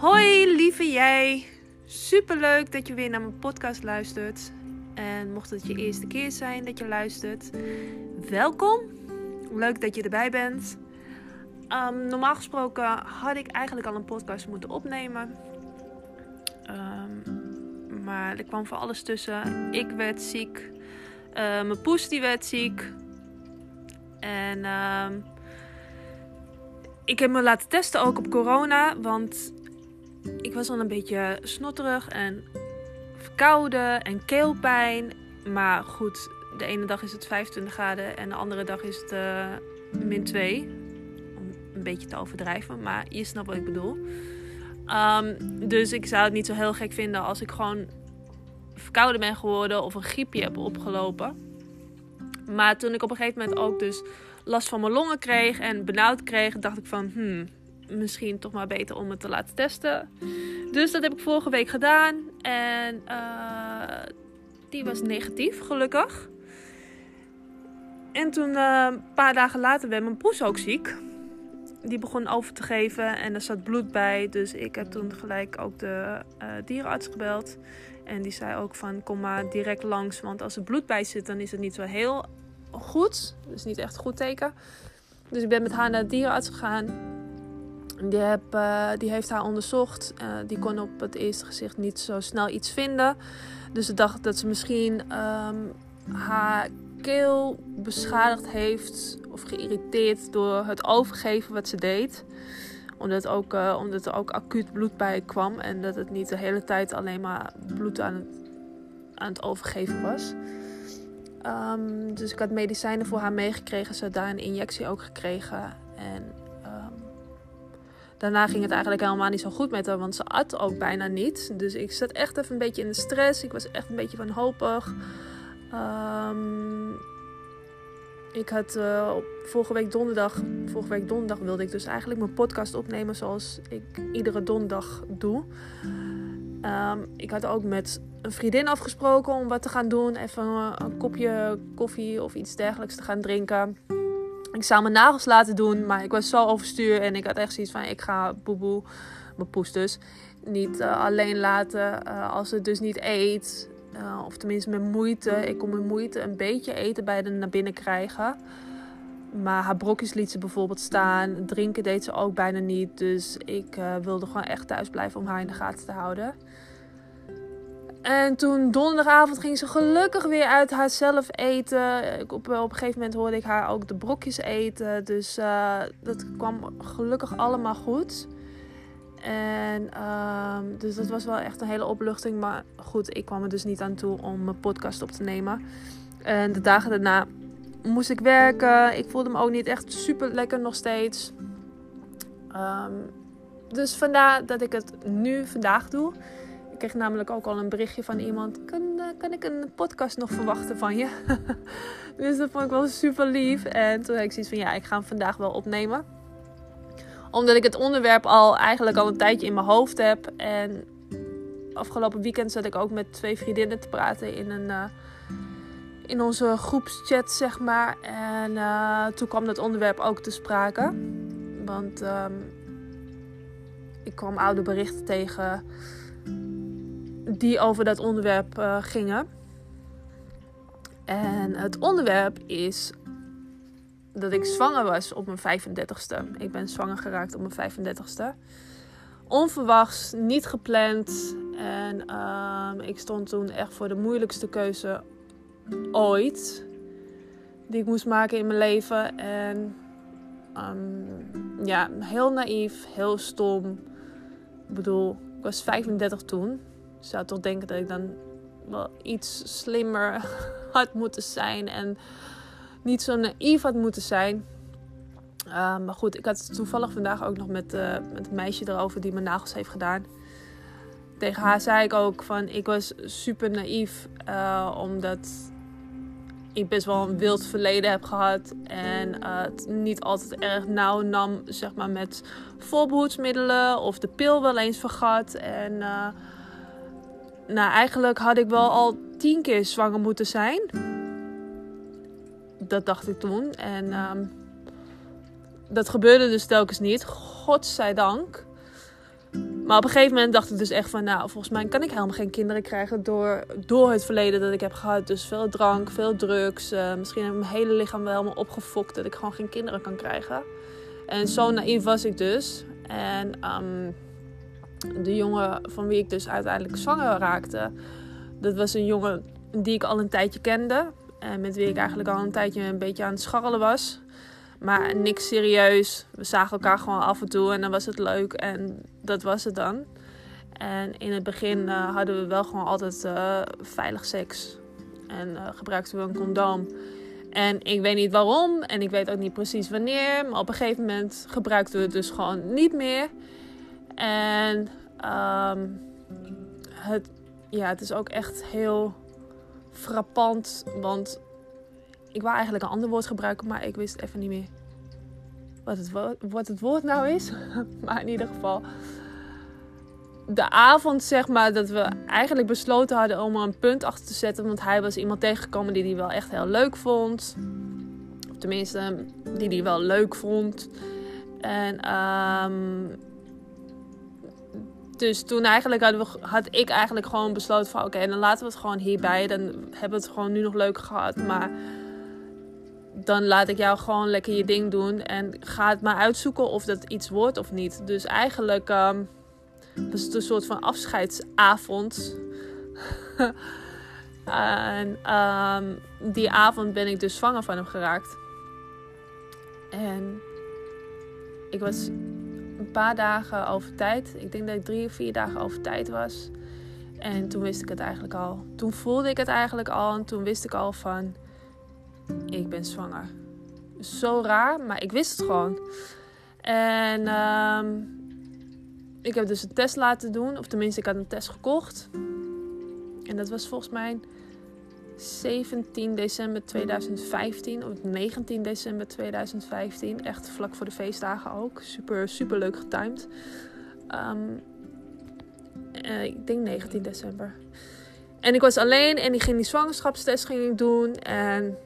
Hoi lieve jij. Super leuk dat je weer naar mijn podcast luistert. En mocht het je eerste keer zijn dat je luistert, welkom. Leuk dat je erbij bent. Um, normaal gesproken had ik eigenlijk al een podcast moeten opnemen. Um, maar er kwam voor alles tussen. Ik werd ziek. Uh, mijn poes die werd ziek. En um, ik heb me laten testen ook op corona. Want ik was al een beetje snotterig en verkouden en keelpijn. Maar goed, de ene dag is het 25 graden en de andere dag is het uh, min 2. Om een beetje te overdrijven, maar je snapt wat ik bedoel. Um, dus ik zou het niet zo heel gek vinden als ik gewoon verkouden ben geworden of een griepje heb opgelopen. Maar toen ik op een gegeven moment ook dus last van mijn longen kreeg en benauwd kreeg, dacht ik van, hmm, misschien toch maar beter om het te laten testen. Dus dat heb ik vorige week gedaan. En uh, die was negatief, gelukkig. En toen, uh, een paar dagen later, werd mijn poes ook ziek. Die begon over te geven en er zat bloed bij. Dus ik heb toen gelijk ook de uh, dierenarts gebeld. En die zei ook van, kom maar direct langs. Want als er bloed bij zit, dan is het niet zo heel goed. Dus niet echt een goed teken. Dus ik ben met haar naar de dierenarts gegaan. Die, uh, die heeft haar onderzocht. Uh, die kon op het eerste gezicht niet zo snel iets vinden. Dus ze dacht dat ze misschien um, haar keel beschadigd heeft of geïrriteerd door het overgeven wat ze deed. Omdat, ook, uh, omdat er ook acuut bloed bij kwam en dat het niet de hele tijd alleen maar bloed aan het, aan het overgeven was. Um, dus ik had medicijnen voor haar meegekregen. Ze had daar een injectie ook gekregen. En daarna ging het eigenlijk helemaal niet zo goed met haar, want ze at ook bijna niet. Dus ik zat echt even een beetje in de stress. Ik was echt een beetje wanhopig. Um, ik had op vorige week donderdag, vorige week donderdag wilde ik dus eigenlijk mijn podcast opnemen zoals ik iedere donderdag doe. Um, ik had ook met een vriendin afgesproken om wat te gaan doen. Even een kopje koffie of iets dergelijks te gaan drinken. Ik zou mijn nagels laten doen, maar ik was zo overstuur. En ik had echt zoiets van, ik ga boeboe, mijn poes dus, niet uh, alleen laten uh, als het dus niet eet. Uh, of tenminste met moeite. Ik kon met moeite een beetje eten bij de naar binnen krijgen. Maar haar brokjes liet ze bijvoorbeeld staan. Drinken deed ze ook bijna niet. Dus ik wilde gewoon echt thuis blijven om haar in de gaten te houden. En toen donderdagavond ging ze gelukkig weer uit haarzelf eten. Op, op een gegeven moment hoorde ik haar ook de brokjes eten. Dus uh, dat kwam gelukkig allemaal goed. En uh, dus dat was wel echt een hele opluchting. Maar goed, ik kwam er dus niet aan toe om mijn podcast op te nemen. En de dagen daarna moest ik werken. Ik voelde me ook niet echt super lekker nog steeds. Um, dus vandaar dat ik het nu vandaag doe. Kreeg namelijk ook al een berichtje van iemand. Kan, uh, kan ik een podcast nog verwachten van je? dus dat vond ik wel super lief. En toen had ik zoiets van ja, ik ga hem vandaag wel opnemen. Omdat ik het onderwerp al eigenlijk al een tijdje in mijn hoofd heb. En afgelopen weekend zat ik ook met twee vriendinnen te praten in een... Uh, in onze groepschat, zeg maar. En uh, toen kwam dat onderwerp ook te sprake. Want um, ik kwam oude berichten tegen die over dat onderwerp uh, gingen. En het onderwerp is dat ik zwanger was op mijn 35ste. Ik ben zwanger geraakt op mijn 35ste. Onverwachts, niet gepland. En um, ik stond toen echt voor de moeilijkste keuze ooit die ik moest maken in mijn leven. En um, ja, heel naïef, heel stom. Ik bedoel, ik was 35 toen. Zou toch denken dat ik dan wel iets slimmer had moeten zijn. En niet zo naïef had moeten zijn. Uh, maar goed, ik had het toevallig vandaag ook nog met, uh, met een meisje erover die mijn nagels heeft gedaan. Tegen haar zei ik ook van ik was super naïef. Uh, omdat ik best wel een wild verleden heb gehad. En uh, het niet altijd erg nauw nam, zeg maar, met voorbehoedsmiddelen. Of de pil wel eens vergat. En nou, eigenlijk had ik wel al tien keer zwanger moeten zijn. Dat dacht ik toen. En um, dat gebeurde dus telkens niet. Godzijdank. Maar op een gegeven moment dacht ik dus echt van, nou, volgens mij kan ik helemaal geen kinderen krijgen door, door het verleden dat ik heb gehad. Dus veel drank, veel drugs. Uh, misschien heb ik mijn hele lichaam wel helemaal opgefokt dat ik gewoon geen kinderen kan krijgen. En zo naïef was ik dus. En um, de jongen van wie ik dus uiteindelijk zwanger raakte, dat was een jongen die ik al een tijdje kende. En met wie ik eigenlijk al een tijdje een beetje aan het scharrelen was. Maar niks serieus. We zagen elkaar gewoon af en toe en dan was het leuk. En dat was het dan. En in het begin uh, hadden we wel gewoon altijd uh, veilig seks. En uh, gebruikten we een condoom. En ik weet niet waarom en ik weet ook niet precies wanneer. Maar op een gegeven moment gebruikten we het dus gewoon niet meer. En um, het, ja, het is ook echt heel frappant. Want ik wou eigenlijk een ander woord gebruiken, maar ik wist even niet meer wat het, wat het woord nou is. maar in ieder geval, de avond zeg maar dat we eigenlijk besloten hadden om er een punt achter te zetten. Want hij was iemand tegengekomen die hij wel echt heel leuk vond. Tenminste, die hij wel leuk vond. En um, dus toen eigenlijk hadden we, had ik eigenlijk gewoon besloten van... Oké, dan laten we het gewoon hierbij. Dan hebben we het gewoon nu nog leuk gehad. Maar dan laat ik jou gewoon lekker je ding doen. En ga het maar uitzoeken of dat iets wordt of niet. Dus eigenlijk um, was het een soort van afscheidsavond. en um, die avond ben ik dus zwanger van hem geraakt. En ik was een paar dagen over tijd. Ik denk dat ik drie of vier dagen over tijd was. En toen wist ik het eigenlijk al. Toen voelde ik het eigenlijk al. En toen wist ik al van... Ik ben zwanger. Zo raar, maar ik wist het gewoon. En um, ik heb dus een test laten doen. Of tenminste, ik had een test gekocht. En dat was volgens mij 17 december 2015 of 19 december 2015. Echt vlak voor de feestdagen ook. Super, super leuk getimed. Um, uh, ik denk 19 december. En ik was alleen en ik ging die zwangerschapstest ging ik doen. En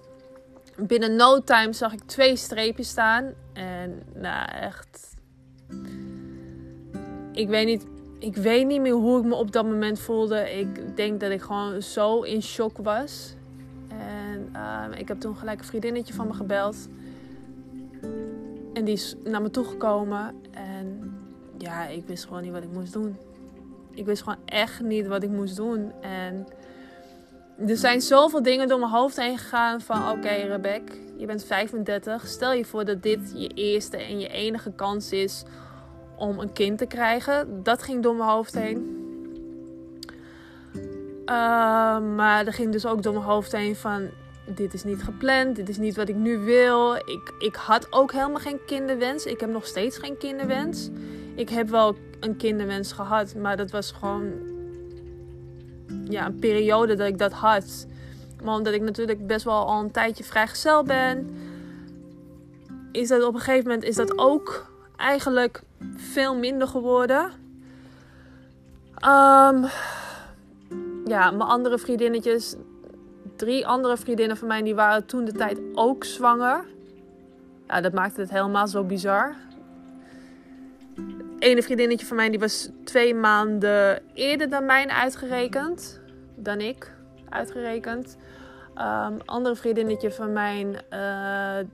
binnen no time zag ik twee streepjes staan. En nou echt. Ik weet niet ik weet niet meer hoe ik me op dat moment voelde. Ik denk dat ik gewoon zo in shock was. En uh, ik heb toen gelijk een vriendinnetje van me gebeld. En die is naar me toegekomen. En ja, ik wist gewoon niet wat ik moest doen. Ik wist gewoon echt niet wat ik moest doen. En er zijn zoveel dingen door mijn hoofd heen gegaan. Van oké, okay, Rebecca, je bent 35. Stel je voor dat dit je eerste en je enige kans is om een kind te krijgen. Dat ging door mijn hoofd heen. Uh, maar er ging dus ook door mijn hoofd heen van... Dit is niet gepland, dit is niet wat ik nu wil. Ik, ik had ook helemaal geen kinderwens. Ik heb nog steeds geen kinderwens. Ik heb wel een kinderwens gehad, maar dat was gewoon... Ja, een periode dat ik dat had. Maar omdat ik natuurlijk best wel al een tijdje vrijgezel ben... Is dat op een gegeven moment is dat ook eigenlijk veel minder geworden. Um, ja, mijn andere vriendinnetjes, drie andere vriendinnen van mij, die waren toen de tijd ook zwanger. Ja, dat maakte het helemaal zo bizar. Ene vriendinnetje van mij die was twee maanden eerder dan mij uitgerekend. Dan ik uitgerekend. Um, andere vriendinnetje van mij, uh,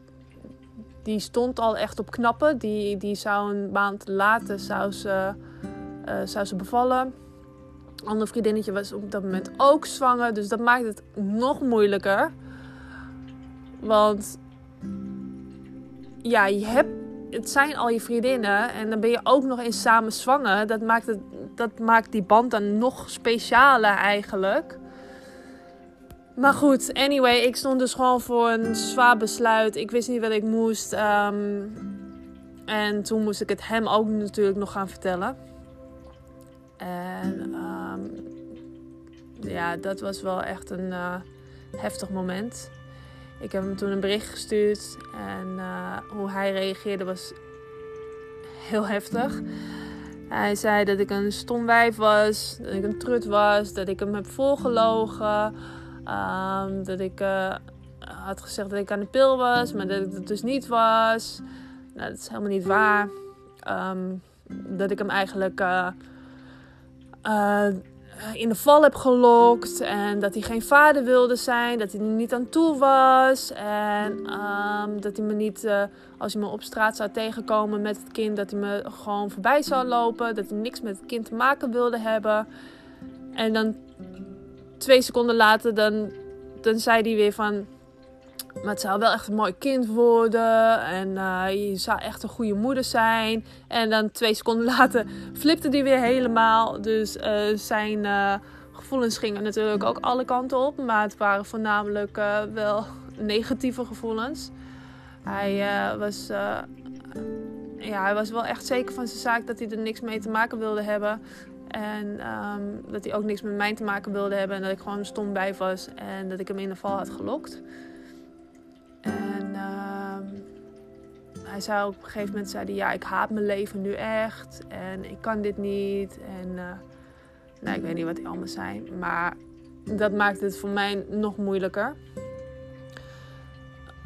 die stond al echt op knappen. Die, die zou een maand later zou ze, uh, zou ze bevallen. Een ander vriendinnetje was op dat moment ook zwanger. Dus dat maakt het nog moeilijker. Want ja, je hebt, het zijn al je vriendinnen. En dan ben je ook nog eens samen zwanger. Dat maakt, het, dat maakt die band dan nog specialer eigenlijk. Maar goed, anyway, ik stond dus gewoon voor een zwaar besluit. Ik wist niet wat ik moest. Um, en toen moest ik het hem ook natuurlijk nog gaan vertellen. En um, ja, dat was wel echt een uh, heftig moment. Ik heb hem toen een bericht gestuurd en uh, hoe hij reageerde was heel heftig. Hij zei dat ik een stom wijf was, dat ik een trut was, dat ik hem heb voorgelogen. Um, dat ik uh, had gezegd dat ik aan de pil was, maar dat ik het dus niet was. Nou, dat is helemaal niet waar. Um, dat ik hem eigenlijk uh, eh, in de val heb gelokt. En dat hij geen vader wilde zijn. Dat hij er niet aan toe was. En ehm, dat hij me niet, eh, als hij me op straat zou tegenkomen met het kind, dat hij me gewoon voorbij zou lopen. Dat hij niks met het kind te maken wilde hebben. En dan twee seconden later, dan, dan zei hij weer van maar het zou wel echt een mooi kind worden. En uh, je zou echt een goede moeder zijn. En dan twee seconden later flipte die weer helemaal. Dus uh, zijn uh, gevoelens gingen natuurlijk ook alle kanten op. Maar het waren voornamelijk wel negatieve gevoelens. Hij, was, ja, hij was wel echt zeker van zijn zaak dat hij er niks mee te maken wilde hebben. En um, dat hij ook niks met mij te maken wilde hebben. En dat ik gewoon stom bij was. En dat ik hem in de val had gelokt. En uh, hij zei op een gegeven moment, zei hij, ja, ik haat mijn leven nu echt. En ik kan dit niet. En uh, nou, ik weet niet wat die allemaal zijn. Maar dat maakt het voor mij nog moeilijker.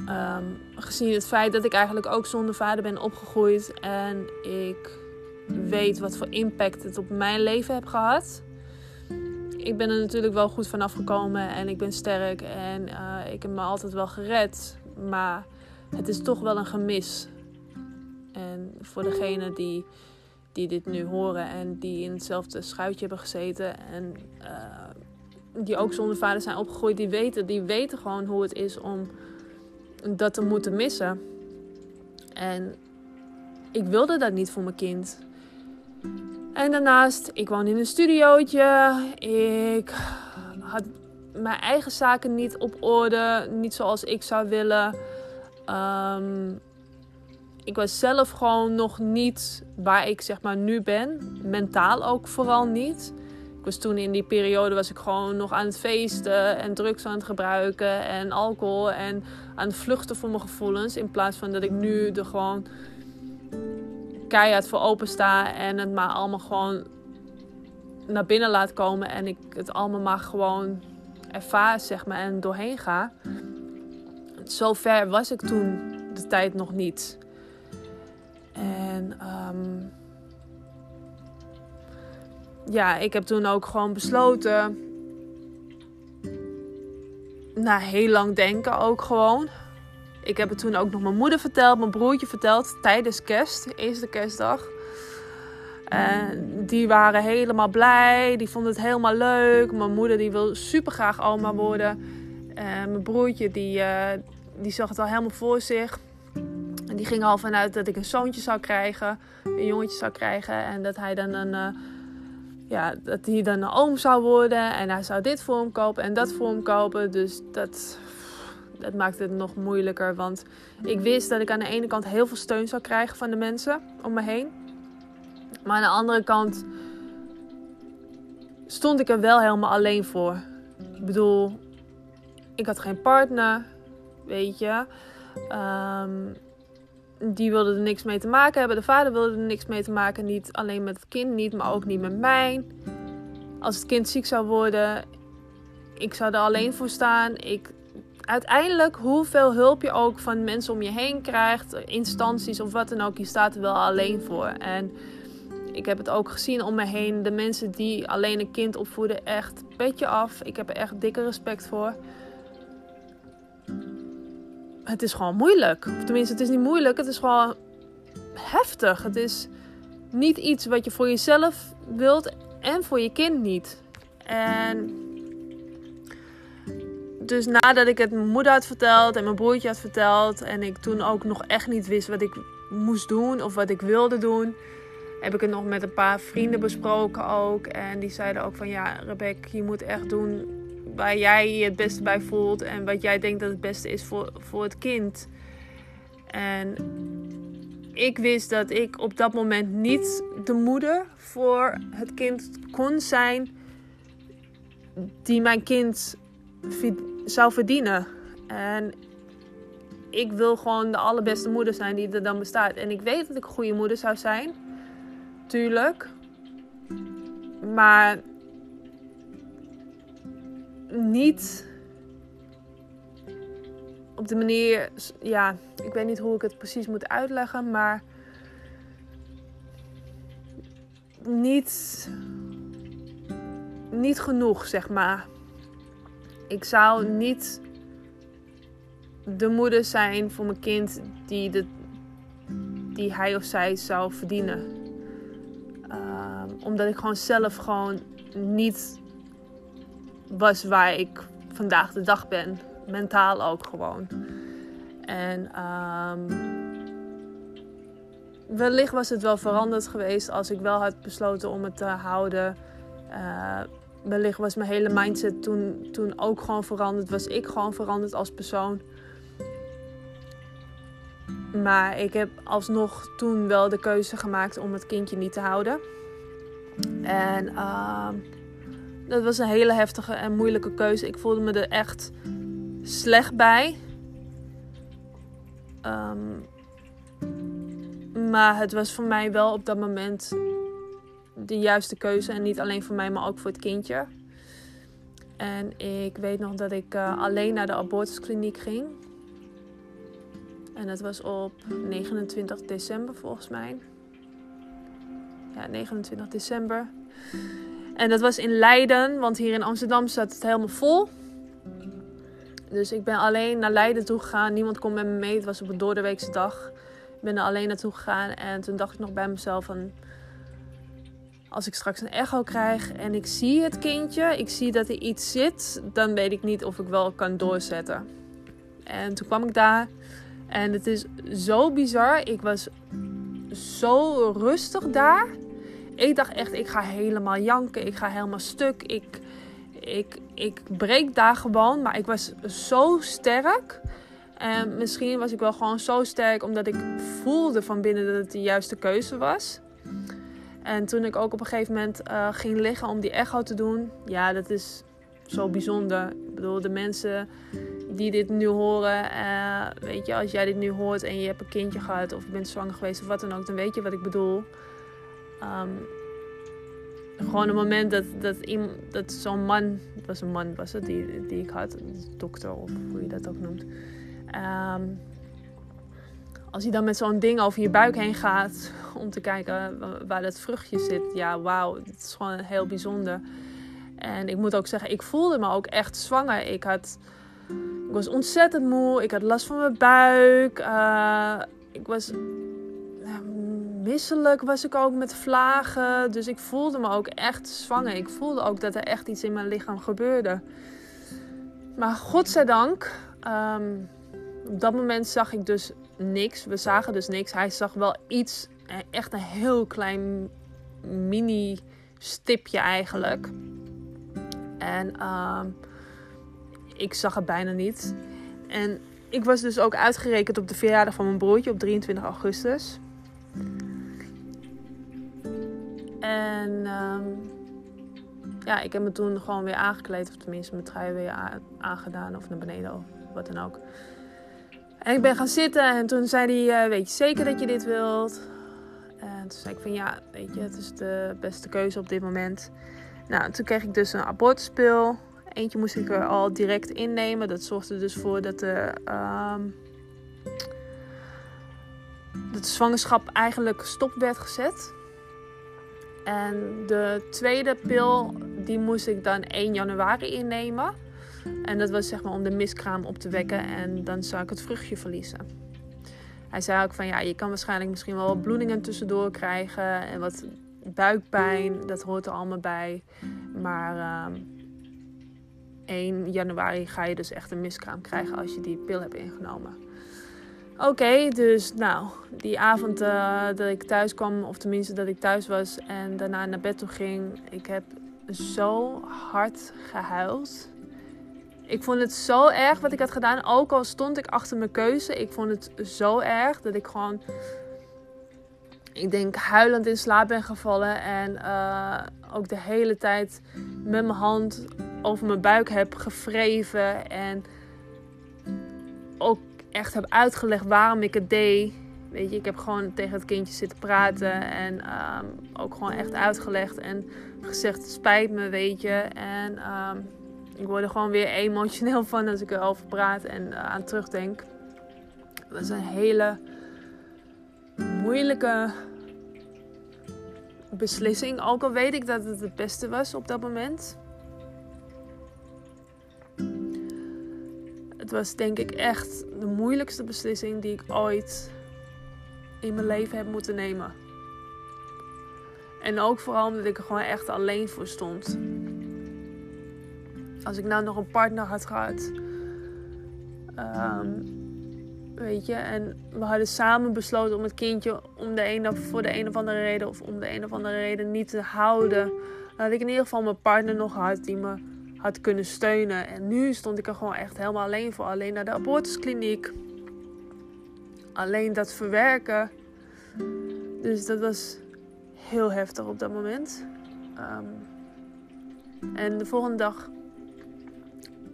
Um, gezien het feit dat ik eigenlijk ook zonder vader ben opgegroeid. En ik weet wat voor impact het op mijn leven heeft gehad. Ik ben er natuurlijk wel goed vanaf gekomen en ik ben sterk en uh, ik heb me altijd wel gered. Maar het is toch wel een gemis. En voor degene die, die dit nu horen en die in hetzelfde schuitje hebben gezeten en uh, die ook zonder vader zijn opgegroeid, die weten, die weten gewoon hoe het is om dat te moeten missen. En ik wilde dat niet voor mijn kind. En daarnaast, ik woon in een studiootje. Ik had mijn eigen zaken niet op orde. Niet zoals ik zou willen. Um, ik was zelf gewoon nog niet waar ik zeg maar nu ben. Mentaal ook vooral niet. Ik was toen in die periode was ik gewoon nog aan het feesten en drugs aan het gebruiken en alcohol en aan het vluchten voor mijn gevoelens. In plaats van dat ik nu er gewoon keihard voor open sta en het maar allemaal gewoon naar binnen laat komen en ik het allemaal maar gewoon ervaar zeg maar, en doorheen ga. Zo ver was ik toen de tijd nog niet. En um, ja, ik heb toen ook gewoon besloten. Na heel lang denken ook gewoon. Ik heb het toen ook nog mijn moeder verteld, mijn broertje verteld tijdens kerst, eerste kerstdag. En die waren helemaal blij. Die vonden het helemaal leuk. Mijn moeder die wil super graag oma worden. En mijn broertje die, uh, die zag het al helemaal voor zich. En die ging al vanuit dat ik een zoontje zou krijgen. Een jongetje zou krijgen. En dat hij dan een, uh, ja, dat hij dan een oom zou worden. En hij zou dit voor hem kopen en dat voor hem kopen. Dus dat, dat maakte het nog moeilijker. Want ik wist dat ik aan de ene kant heel veel steun zou krijgen van de mensen om me heen. Maar aan de andere kant stond ik er wel helemaal alleen voor. Ik bedoel, ik had geen partner, weet je. Um, die wilde er niks mee te maken hebben. De vader wilde er niks mee te maken. Niet alleen met het kind, niet, maar ook niet met mij. Als het kind ziek zou worden, ik zou er alleen voor staan. Ik, uiteindelijk, hoeveel hulp je ook van mensen om je heen krijgt, instanties of wat dan ook, je staat er wel alleen voor. En ik heb het ook gezien om me heen. De mensen die alleen een kind opvoeden, echt petje af. Ik heb er echt dikke respect voor. Het is gewoon moeilijk. Of tenminste, het is niet moeilijk. Het is gewoon heftig. Het is niet iets wat je voor jezelf wilt en voor je kind niet. En dus nadat ik het mijn moeder had verteld en mijn broertje had verteld en ik toen ook nog echt niet wist wat ik moest doen of wat ik wilde doen, heb ik het nog met een paar vrienden besproken ook. En die zeiden ook van ja, Rebecca, je moet echt doen waar jij je het beste bij voelt. En wat jij denkt dat het beste is voor, voor het kind. En ik wist dat ik op dat moment niet de moeder voor het kind kon zijn die mijn kind zou verdienen. En ik wil gewoon de allerbeste moeder zijn die er dan bestaat. En ik weet dat ik een goede moeder zou zijn tuurlijk. Maar niet op de manier, ja, ik weet niet hoe ik het precies moet uitleggen, maar niet niet genoeg, zeg maar. Ik zou niet de moeder zijn voor mijn kind die, de, die hij of zij zou verdienen. Ehm, omdat ik gewoon zelf gewoon niet was waar ik vandaag de dag ben. Mentaal ook gewoon. En um, wellicht was het wel veranderd geweest als ik wel had besloten om het te houden. Uh, wellicht was mijn hele mindset toen, toen ook gewoon veranderd. Was ik gewoon veranderd als persoon. Maar ik heb alsnog toen wel de keuze gemaakt om het kindje niet te houden. En uh, dat was een hele heftige en moeilijke keuze. Ik voelde me er echt slecht bij. Um, maar het was voor mij wel op dat moment de juiste keuze. En niet alleen voor mij, maar ook voor het kindje. En ik weet nog dat ik uh, alleen naar de abortuskliniek ging. En dat was op 29 december volgens mij. Ja, 29 december. En dat was in Leiden, want hier in Amsterdam zat het helemaal vol. Dus ik ben alleen naar Leiden toe gegaan. Niemand kon met me mee. Het was op een doordeweekse dag. Ik ben er alleen naartoe gegaan. En toen dacht ik nog bij mezelf van... Als ik straks een echo krijg en ik zie het kindje, ik zie dat er iets zit, dan weet ik niet of ik wel kan doorzetten. En toen kwam ik daar en het is zo bizar. Ik was zo rustig daar. Ik dacht echt, ik ga helemaal janken. Ik ga helemaal stuk. Ik, ik, ik breek daar gewoon. Maar ik was zo sterk. En misschien was ik wel gewoon zo sterk omdat ik voelde van binnen dat het de juiste keuze was. En toen ik ook op een gegeven moment uh, ging liggen om die echo te doen. Ja, dat is zo bijzonder. Ik bedoel, de mensen die dit nu horen. Uh, weet je, als jij dit nu hoort en je hebt een kindje gehad of je bent zwanger geweest of wat dan ook, dan weet je wat ik bedoel. Um, gewoon een moment dat, dat, dat zo'n man, het was een man was het, die, die ik had, dokter of hoe je dat ook noemt. Um, als hij dan met zo'n ding over je buik heen gaat om te kijken waar dat vruchtje zit. Ja, wauw, het is gewoon heel bijzonder. En ik moet ook zeggen, ik voelde me ook echt zwanger. Ik, had, ik was ontzettend moe. Ik had last van mijn buik. Uh, ik was misselijk was ik ook met vlagen. Dus ik voelde me ook echt zwanger. Ik voelde ook dat er echt iets in mijn lichaam gebeurde. Maar godzijdank, um, op dat moment zag ik dus niks. We zagen dus niks. Hij zag wel iets, echt een heel klein mini stipje eigenlijk. En um, ik zag het bijna niet. En ik was dus ook uitgerekend op de verjaardag van mijn broertje op 23 augustus. En um, ja, ik heb me toen gewoon weer aangekleed. Of tenminste mijn trui weer aangedaan. Of naar beneden of wat dan ook. En ik ben gaan zitten. En toen zei hij, uh, weet je zeker dat je dit wilt? En toen zei ik van ja, weet je, het is de beste keuze op dit moment. Nou, toen kreeg ik dus een abortuspil. Eentje moest ik er al direct innemen. Dat zorgde dus voor dat de, um, dat de zwangerschap eigenlijk stop werd gezet. En de tweede pil, die moest ik dan 1 januari innemen. En dat was zeg maar om de miskraam op te wekken en dan zou ik het vruchtje verliezen. Hij zei ook van ja, je kan waarschijnlijk misschien wel bloedingen tussendoor krijgen en wat buikpijn, dat hoort er allemaal bij. Maar uh, ehm, 1 januari ga je dus echt een miskraam krijgen als je die pil hebt ingenomen. Oké, dus nou, die avond uh, dat ik thuis kwam, of tenminste dat ik thuis was en daarna naar bed toe ging, ik heb zo hard gehuild. Ik vond het zo erg wat ik had gedaan, ook al stond ik achter mijn keuze. Ik vond het zo erg dat ik gewoon, ik denk, huilend in slaap ben gevallen. En uh, ook de hele tijd met mijn hand over mijn buik heb gewreven. En ook echt heb uitgelegd waarom ik het deed. Weet je, ik heb gewoon tegen het kindje zitten praten en um, ook gewoon echt uitgelegd en gezegd: spijt me, weet je. En um, ik word er gewoon weer emotioneel van als ik erover praat en eh, aan terugdenk. Het was een hele moeilijke beslissing. Ook al weet ik dat het het beste was op dat moment. Het was denk ik echt de moeilijkste beslissing die ik ooit in mijn leven heb moeten nemen. En ook vooral omdat ik er gewoon echt alleen voor stond. Als ik nou nog een partner had gehad. Ehm, weet je, en we hadden samen besloten om het kindje om de ene, voor de een of andere reden of om de een of andere reden niet te houden. Had ik in ieder geval mijn partner nog gehad die me had kunnen steunen. En nu stond ik er gewoon echt helemaal alleen voor. Alleen naar de abortuskliniek. Alleen dat verwerken. Dus dat was heel heftig op dat moment. Ehm, en de volgende dag,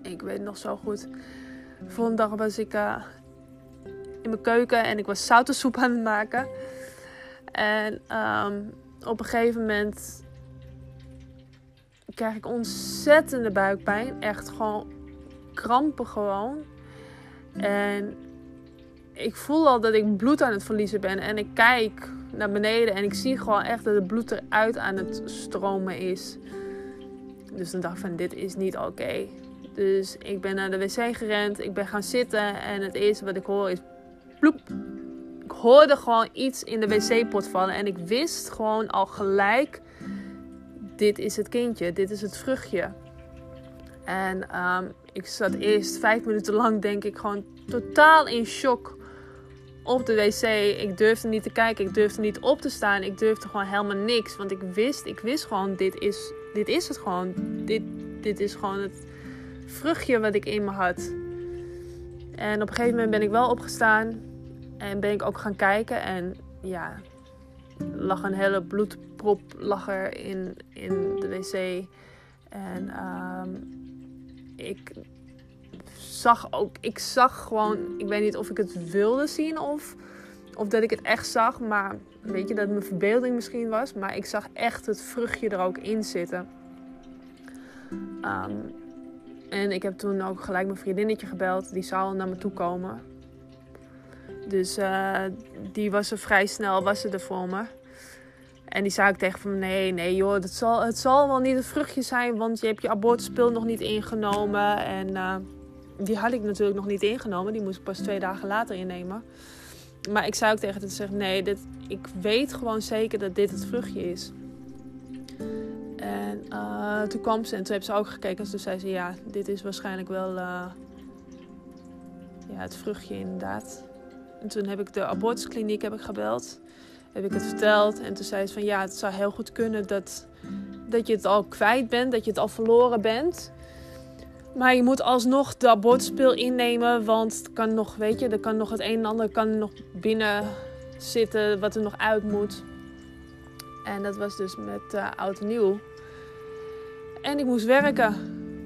ik weet nog zo goed. Volgende dag was ik uh, in mijn keuken en ik was zoutensoep aan het maken. En um, op een gegeven moment krijg ik ontzettende buikpijn. Echt gewoon krampen gewoon. En ik voel al dat ik bloed aan het verliezen ben. En ik kijk naar beneden en ik zie gewoon echt dat het bloed eruit aan het stromen is. Dus dan dacht ik van dit is niet oké. Dus ik ben naar de wc gerend. Ik ben gaan zitten. En het eerste wat ik hoor is ploep. Ik hoorde gewoon iets in de wc-pot vallen. En ik wist gewoon al gelijk dit is het kindje, dit is het vruchtje. En um, ik zat eerst vijf minuten lang, denk ik, gewoon totaal in shock op de wc. Ik durfde niet te kijken, ik durfde niet op te staan. Ik durfde gewoon helemaal niks. Want ik wist, ik wist gewoon, dit is, dit is het gewoon. Dit, dit is gewoon het vruchtje wat ik in me had. En op een gegeven moment ben ik wel opgestaan. En ben ik ook gaan kijken. En ja, lag een hele bloedprop lag er in, in de wc. En um, ik zag ook, ik zag gewoon, ik weet niet of ik het wilde zien of, of dat ik het echt zag, maar weet je dat mijn verbeelding misschien was, maar ik zag echt het vruchtje er ook in zitten. Um, en ik heb toen ook gelijk mijn vriendinnetje gebeld, die zou naar me toe komen. Dus uh, die was er vrij snel, was ze er voor me. En die zei ik tegen van nee, nee joh, dat zal, het zal wel niet het vruchtje zijn, want je hebt je abortuspil nog niet ingenomen. En uh, die had ik natuurlijk nog niet ingenomen, die moest ik pas twee dagen later innemen. Maar ik zei ook tegen haar, zeg, nee, dit, ik weet gewoon zeker dat dit het vruchtje is. En uh, toen kwam ze en toen heeft ze ook gekeken. En toen zei ze, ja, dit is waarschijnlijk wel uh, ja, het vruchtje inderdaad. En toen heb ik de abortuskliniek heb ik gebeld. Heb ik het verteld. En toen zei ze van ja, het zou heel goed kunnen dat, dat je het al kwijt bent. Dat je het al verloren bent. Maar je moet alsnog de abortuspil innemen. Want het kan nog, weet je, er kan nog het een en ander kan nog binnen zitten. Wat er nog uit moet. En dat was dus met uh, oud en nieuw. En ik moest werken.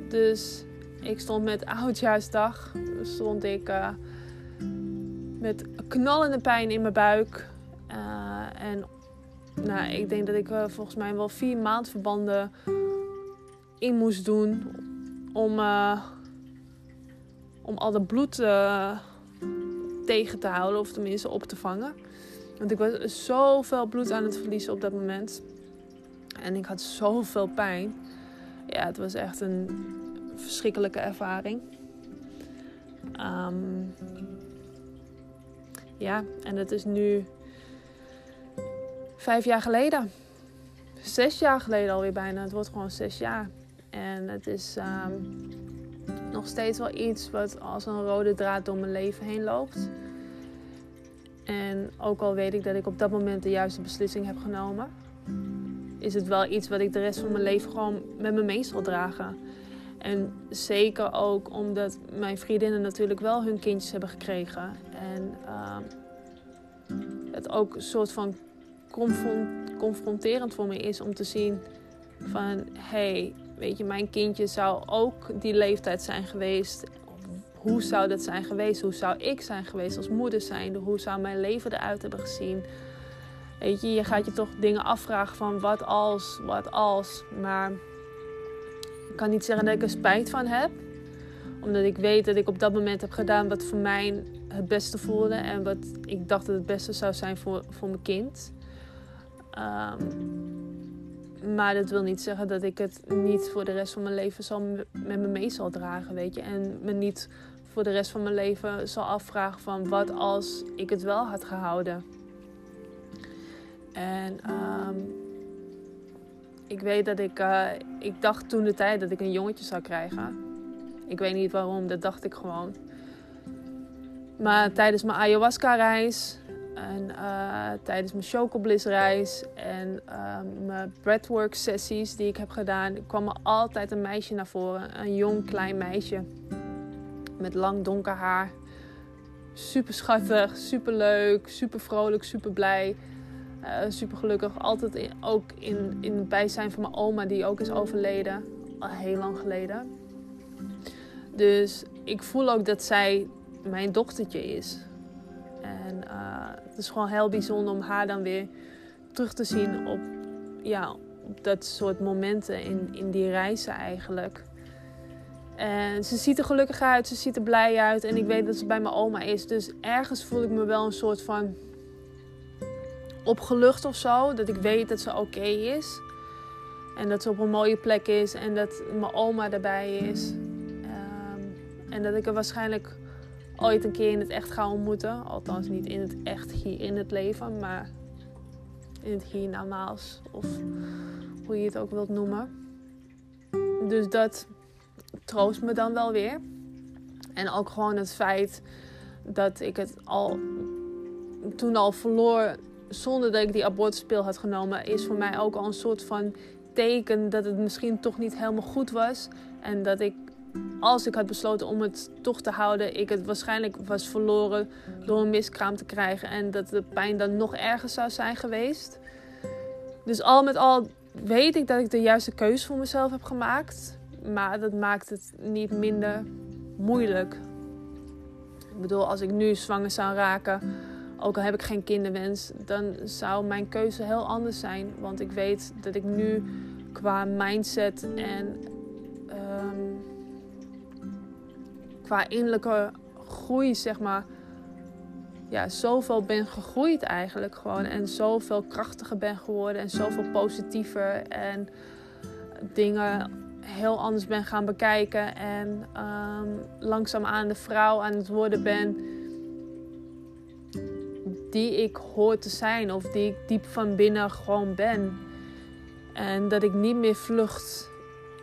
Dus ik stond met oudjaarsdag. Stond ik... Uh, met knallende pijn in mijn buik. Uh, en nou, ik denk dat ik uh, volgens mij wel vier maandverbanden in moest doen om, om al dat bloed tegen te houden, of tenminste op te vangen. Want ik was zoveel bloed aan het verliezen op dat moment. En ik had zoveel pijn. Ja, het was echt een verschrikkelijke ervaring. Um, ja, en het is nu vijf jaar geleden. Zes jaar geleden alweer bijna. Het wordt gewoon zes jaar. En het is um, nog steeds wel iets wat als een rode draad door mijn leven heen loopt. En ook al weet ik dat ik op dat moment de juiste beslissing heb genomen, is het wel iets wat ik de rest van mijn leven gewoon met me mee zal dragen. En zeker ook omdat mijn vriendinnen natuurlijk wel hun kindjes hebben gekregen. En uh, het ook een soort van confronterend voor me is om te zien van... hey, weet je, mijn kindje zou ook die leeftijd zijn geweest. Hoe zou dat zijn geweest? Hoe zou ik zijn geweest als moeder zijn? Hoe zou mijn leven eruit hebben gezien? Weet je, je gaat je toch dingen afvragen van wat als, wat als. Maar ik kan niet zeggen dat ik er spijt van heb. Omdat ik weet dat ik op dat moment heb gedaan wat voor mij het beste voelde. En wat ik dacht dat het beste zou zijn voor, voor mijn kind. Um, maar dat wil niet zeggen dat ik het niet voor de rest van mijn leven zal met me mee zal dragen, weet je. En me niet voor de rest van mijn leven zal afvragen van wat als ik het wel had gehouden. En ehm, ik weet dat ik, uh, ik dacht toen de tijd dat ik een jongetje zou krijgen. Ik weet niet waarom, dat dacht ik gewoon. Maar tijdens mijn ayahuasca-reis en uh, tijdens mijn chocobliss-reis en uh, mijn breathwork-sessies die ik heb gedaan, kwam er altijd een meisje naar voren. Een jong klein meisje met lang donker haar. Super schattig, super leuk, super vrolijk, super blij. Uh, super gelukkig. Altijd ook in, in het bijzijn van mijn oma, die ook is overleden. Al heel lang geleden. Dus ik voel ook dat zij mijn dochtertje is. En uh, het is gewoon heel bijzonder om haar dan weer terug te zien op, ja, dat soort momenten in, in die reizen eigenlijk. En ze ziet er gelukkig uit, ze ziet er blij uit. En ik weet dat ze bij mijn oma is. Dus ergens voel ik me wel een soort van opgelucht of zo. Dat ik weet dat ze oké is. En dat ze op een mooie plek is. En dat mijn oma erbij is. Um, en dat ik er waarschijnlijk ooit een keer in het echt ga ontmoeten. Althans niet in het echt hier in het leven. Maar in het hiernamaals. Of hoe je het ook wilt noemen. Dus dat troost me dan wel weer. En ook gewoon het feit dat ik het al toen al verloor zonder dat ik die abortuspil had genomen, is voor mij ook al een soort van teken dat het misschien toch niet helemaal goed was. En dat ik, als ik had besloten om het toch te houden, ik het waarschijnlijk was verloren door een miskraam te krijgen. En dat de pijn dan nog erger zou zijn geweest. Dus al met al weet ik dat ik de juiste keuze voor mezelf heb gemaakt. Maar dat maakt het niet minder moeilijk. Ik bedoel, als ik nu zwanger zou raken ook al heb ik geen kinderwens, dan zou mijn keuze heel anders zijn. Want ik weet dat ik nu qua mindset en um, qua innerlijke groei, zeg maar, ja, zoveel ben gegroeid eigenlijk gewoon. En zoveel krachtiger ben geworden en zoveel positiever. En dingen heel anders ben gaan bekijken. En um, langzaam aan de vrouw aan het worden ben die ik hoor te zijn of die ik diep van binnen gewoon ben. En dat ik niet meer vlucht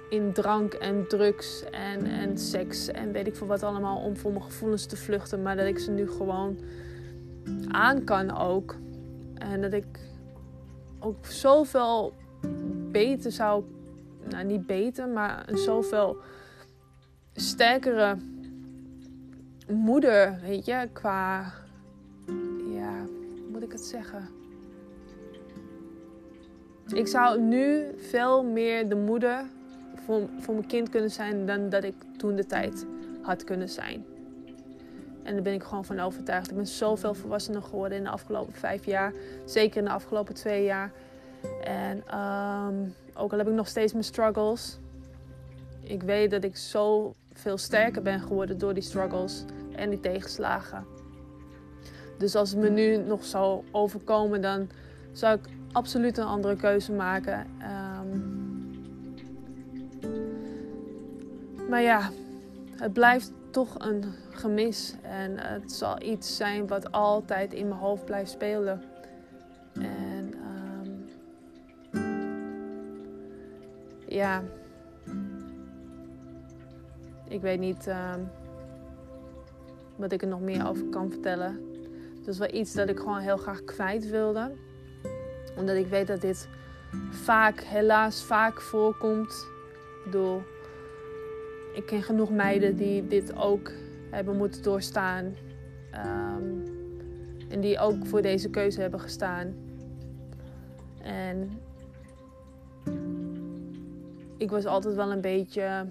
in drank en drugs en, en seks en weet ik veel wat allemaal om voor mijn gevoelens te vluchten. Maar dat ik ze nu gewoon aan kan ook. En dat ik ook zoveel beter zou, nou niet beter, maar een zoveel sterkere moeder, weet je, qua ik het zeggen? Ik zou nu veel meer de moeder voor, voor mijn kind kunnen zijn dan dat ik toen de tijd had kunnen zijn. En daar ben ik gewoon van overtuigd. Ik ben zoveel volwassener geworden in de afgelopen vijf jaar. Zeker in de afgelopen twee jaar. En um, ook al heb ik nog steeds mijn struggles. Ik weet dat ik zo veel sterker ben geworden door die struggles en die tegenslagen. Dus als het me nu nog zou overkomen, dan zou ik absoluut een andere keuze maken. Um, maar ja, het blijft toch een gemis. En het zal iets zijn wat altijd in mijn hoofd blijft spelen. En um, ja, ik weet niet um, wat ik er nog meer over kan vertellen. Dat is wel iets dat ik gewoon heel graag kwijt wilde. Omdat ik weet dat dit vaak, helaas vaak voorkomt. Door ik ken genoeg meiden die dit ook hebben moeten doorstaan. Um, en die ook voor deze keuze hebben gestaan. En ik was altijd wel een beetje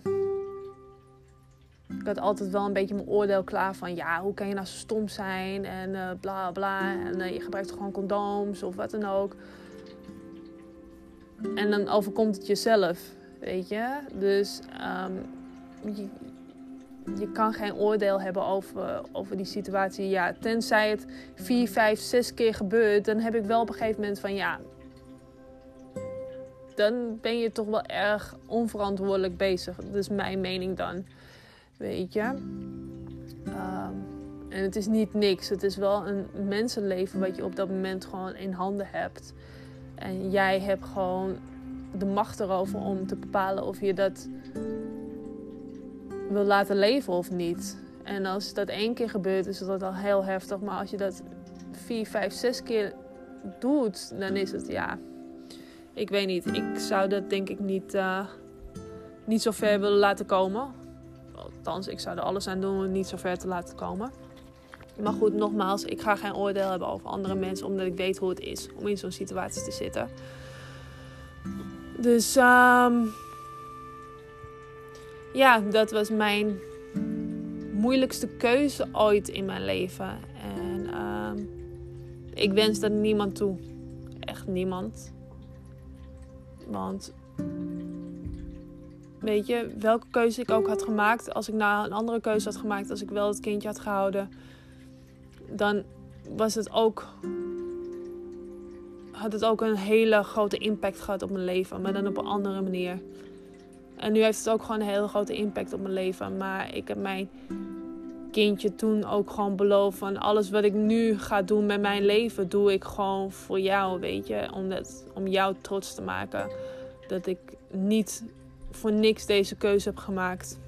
ik had altijd wel een beetje mijn oordeel klaar van ja, hoe kan je nou zo stom zijn en uh, bla bla. En uh, je gebruikt gewoon condooms of wat dan ook. En dan overkomt het jezelf, weet je. Dus um, je, je, kan geen oordeel hebben over, over die situatie. Ja, tenzij het vier, vijf, zes keer gebeurt, dan heb ik wel op een gegeven moment van ja. Dan ben je toch wel erg onverantwoordelijk bezig. Dat is mijn mening dan. Weet je? Ehm, en het is niet niks. Het is wel een mensenleven wat je op dat moment gewoon in handen hebt. En jij hebt gewoon de macht erover om te bepalen of je dat wil laten leven of niet. En als dat één keer gebeurt, is dat al heel heftig. Maar als je dat vier, vijf, zes keer doet, dan is het ja. Ik weet niet. Ik zou dat denk ik niet, uh, niet zo ver willen laten komen. Althans, ik zou er alles aan doen om het niet zo ver te laten komen. Maar goed, nogmaals, ik ga geen oordeel hebben over andere mensen, omdat ik weet hoe het is om in zo'n situatie te zitten. Dus um, ja, dat was mijn moeilijkste keuze ooit in mijn leven. En um, ik wens dat niemand toe. Echt niemand. Want weet je, welke keuze ik ook had gemaakt, als ik nou een andere keuze had gemaakt, als ik wel het kindje had gehouden, dan was het ook. had het ook een hele grote impact gehad op mijn leven, maar dan op een andere manier. En nu heeft het ook gewoon een hele grote impact op mijn leven. Maar ik heb mijn kindje toen ook gewoon beloofd van alles wat ik nu ga doen met mijn leven, doe ik gewoon voor jou, weet je. Om, dat, om jou trots te maken. Dat ik niet voor niks deze keuze heb gemaakt.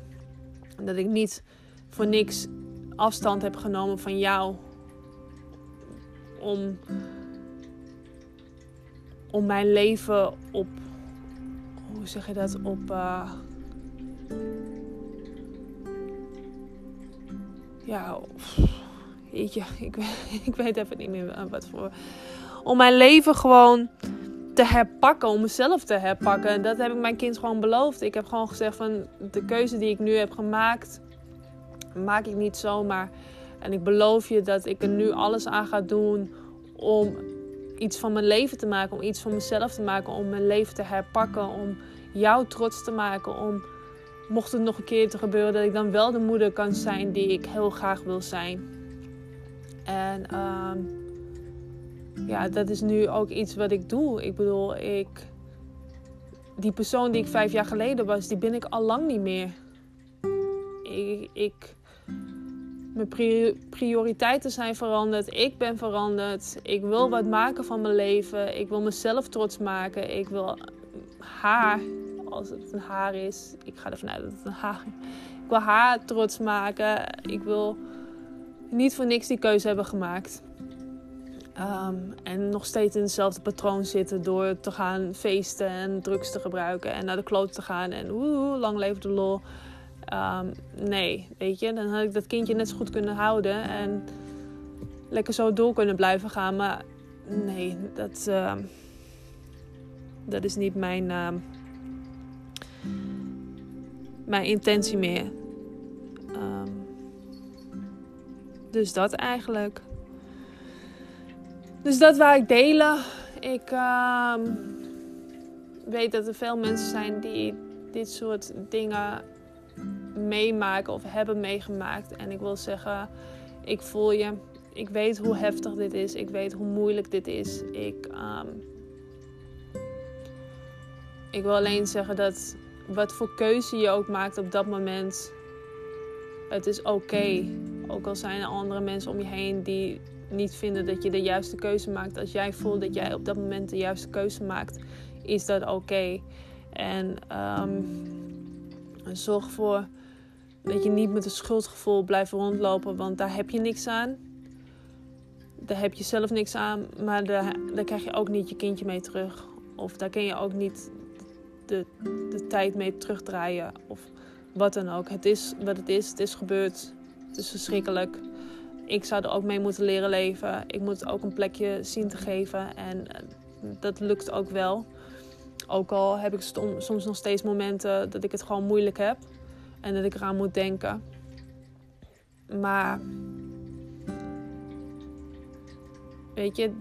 Dat ik niet voor niks afstand heb genomen van jou. Om, om mijn leven op hoe zeg je dat, op. Uh, ja, jeetje, ik, ik weet even niet meer wat voor. Om mijn leven gewoon te herpakken, om mezelf te herpakken. Dat heb ik mijn kind gewoon beloofd. Ik heb gewoon gezegd van de keuze die ik nu heb gemaakt, maak ik niet zomaar. En ik beloof je dat ik er nu alles aan ga doen om iets van mijn leven te maken, om iets van mezelf te maken, om mijn leven te herpakken, om jou trots te maken, om mocht het nog een keer te gebeuren, dat ik dan wel de moeder kan zijn die ik heel graag wil zijn. En uh, ja, dat is nu ook iets wat ik doe. Ik bedoel, ik, die persoon die ik vijf jaar geleden was, die ben ik al lang niet meer. Ik, ik mijn prioriteiten zijn veranderd. Ik ben veranderd. Ik wil wat maken van mijn leven. Ik wil mezelf trots maken. Ik wil haar, als het een haar is, ik ga ervan uit dat het een haar is. Ik wil haar trots maken. Ik wil niet voor niks die keuze hebben gemaakt. Ehm, en nog steeds in hetzelfde patroon zitten door te gaan feesten en drugs te gebruiken en naar de kloot te gaan en woehoe, lang leven de lol. Ehm, nee, weet je, dan had ik dat kindje net zo goed kunnen houden en lekker zo door kunnen blijven gaan. Maar nee, dat, uh, dat is niet mijn, mijn intentie meer. Dus dat eigenlijk. Dus dat wou ik delen. Ik weet dat er veel mensen zijn die dit soort dingen meemaken of hebben meegemaakt. En ik wil zeggen, ik voel je. Ik weet hoe heftig dit is. Ik weet hoe moeilijk dit is. Ik, um, ik wil alleen zeggen dat wat voor keuze je ook maakt op dat moment, het is oké. Ook al zijn er andere mensen om je heen die niet vinden dat je de juiste keuze maakt. Als jij voelt dat jij op dat moment de juiste keuze maakt, is dat oké. En um, zorg ervoor dat je niet met een schuldgevoel blijft rondlopen, want daar heb je niks aan. Daar heb je zelf niks aan, maar daar, daar krijg je ook niet je kindje mee terug. Of daar kun je ook niet de, de tijd mee terugdraaien. Of wat dan ook. Het is wat het is. Het is gebeurd. Het is verschrikkelijk. Ik zou er ook mee moeten leren leven. Ik moet ook een plekje zien te geven. En eh, dat lukt ook wel. Ook al heb ik soms nog steeds momenten dat ik het gewoon moeilijk heb. En dat ik eraan moet denken. Maar. Weet je,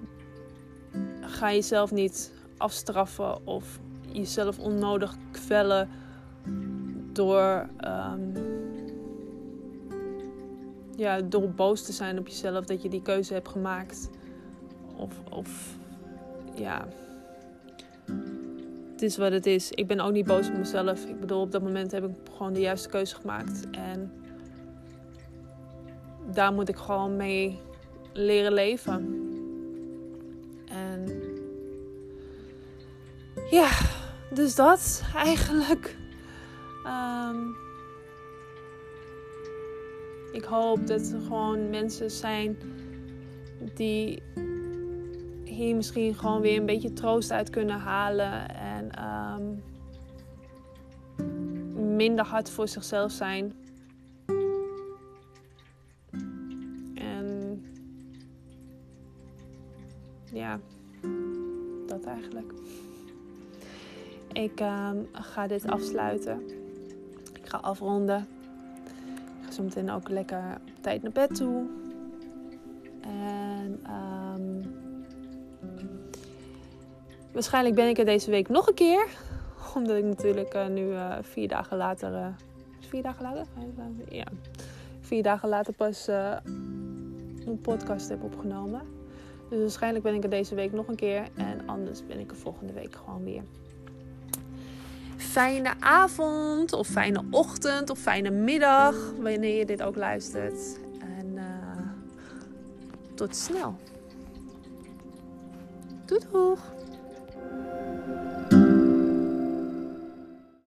ga jezelf niet afstraffen of jezelf onnodig kwellen door, um, ja, door boos te zijn op jezelf dat je die keuze hebt gemaakt. Of, of ja, het is wat het is. Ik ben ook niet boos op mezelf. Ik bedoel, op dat moment heb ik gewoon de juiste keuze gemaakt. En daar moet ik gewoon mee leren leven. En ja, dus dat eigenlijk. Ehm, ik hoop dat er gewoon mensen zijn die hier misschien gewoon weer een beetje troost uit kunnen halen. En ehm, minder hard voor zichzelf zijn. En ja, dat eigenlijk. Ik ehm, ga dit afsluiten. Ik ga afronden. Ik ga zo meteen ook lekker tijd naar bed toe. En um, waarschijnlijk ben ik er deze week nog een keer. Omdat ik natuurlijk uh, nu uh, vier dagen later. Uh, vier dagen later? Ja. Vier dagen later pas een podcast heb opgenomen. Dus waarschijnlijk ben ik er deze week nog een keer. En anders ben ik er volgende week gewoon weer. Fijne avond, of fijne ochtend, of fijne middag, wanneer je dit ook luistert. En tot snel. Doei doeg!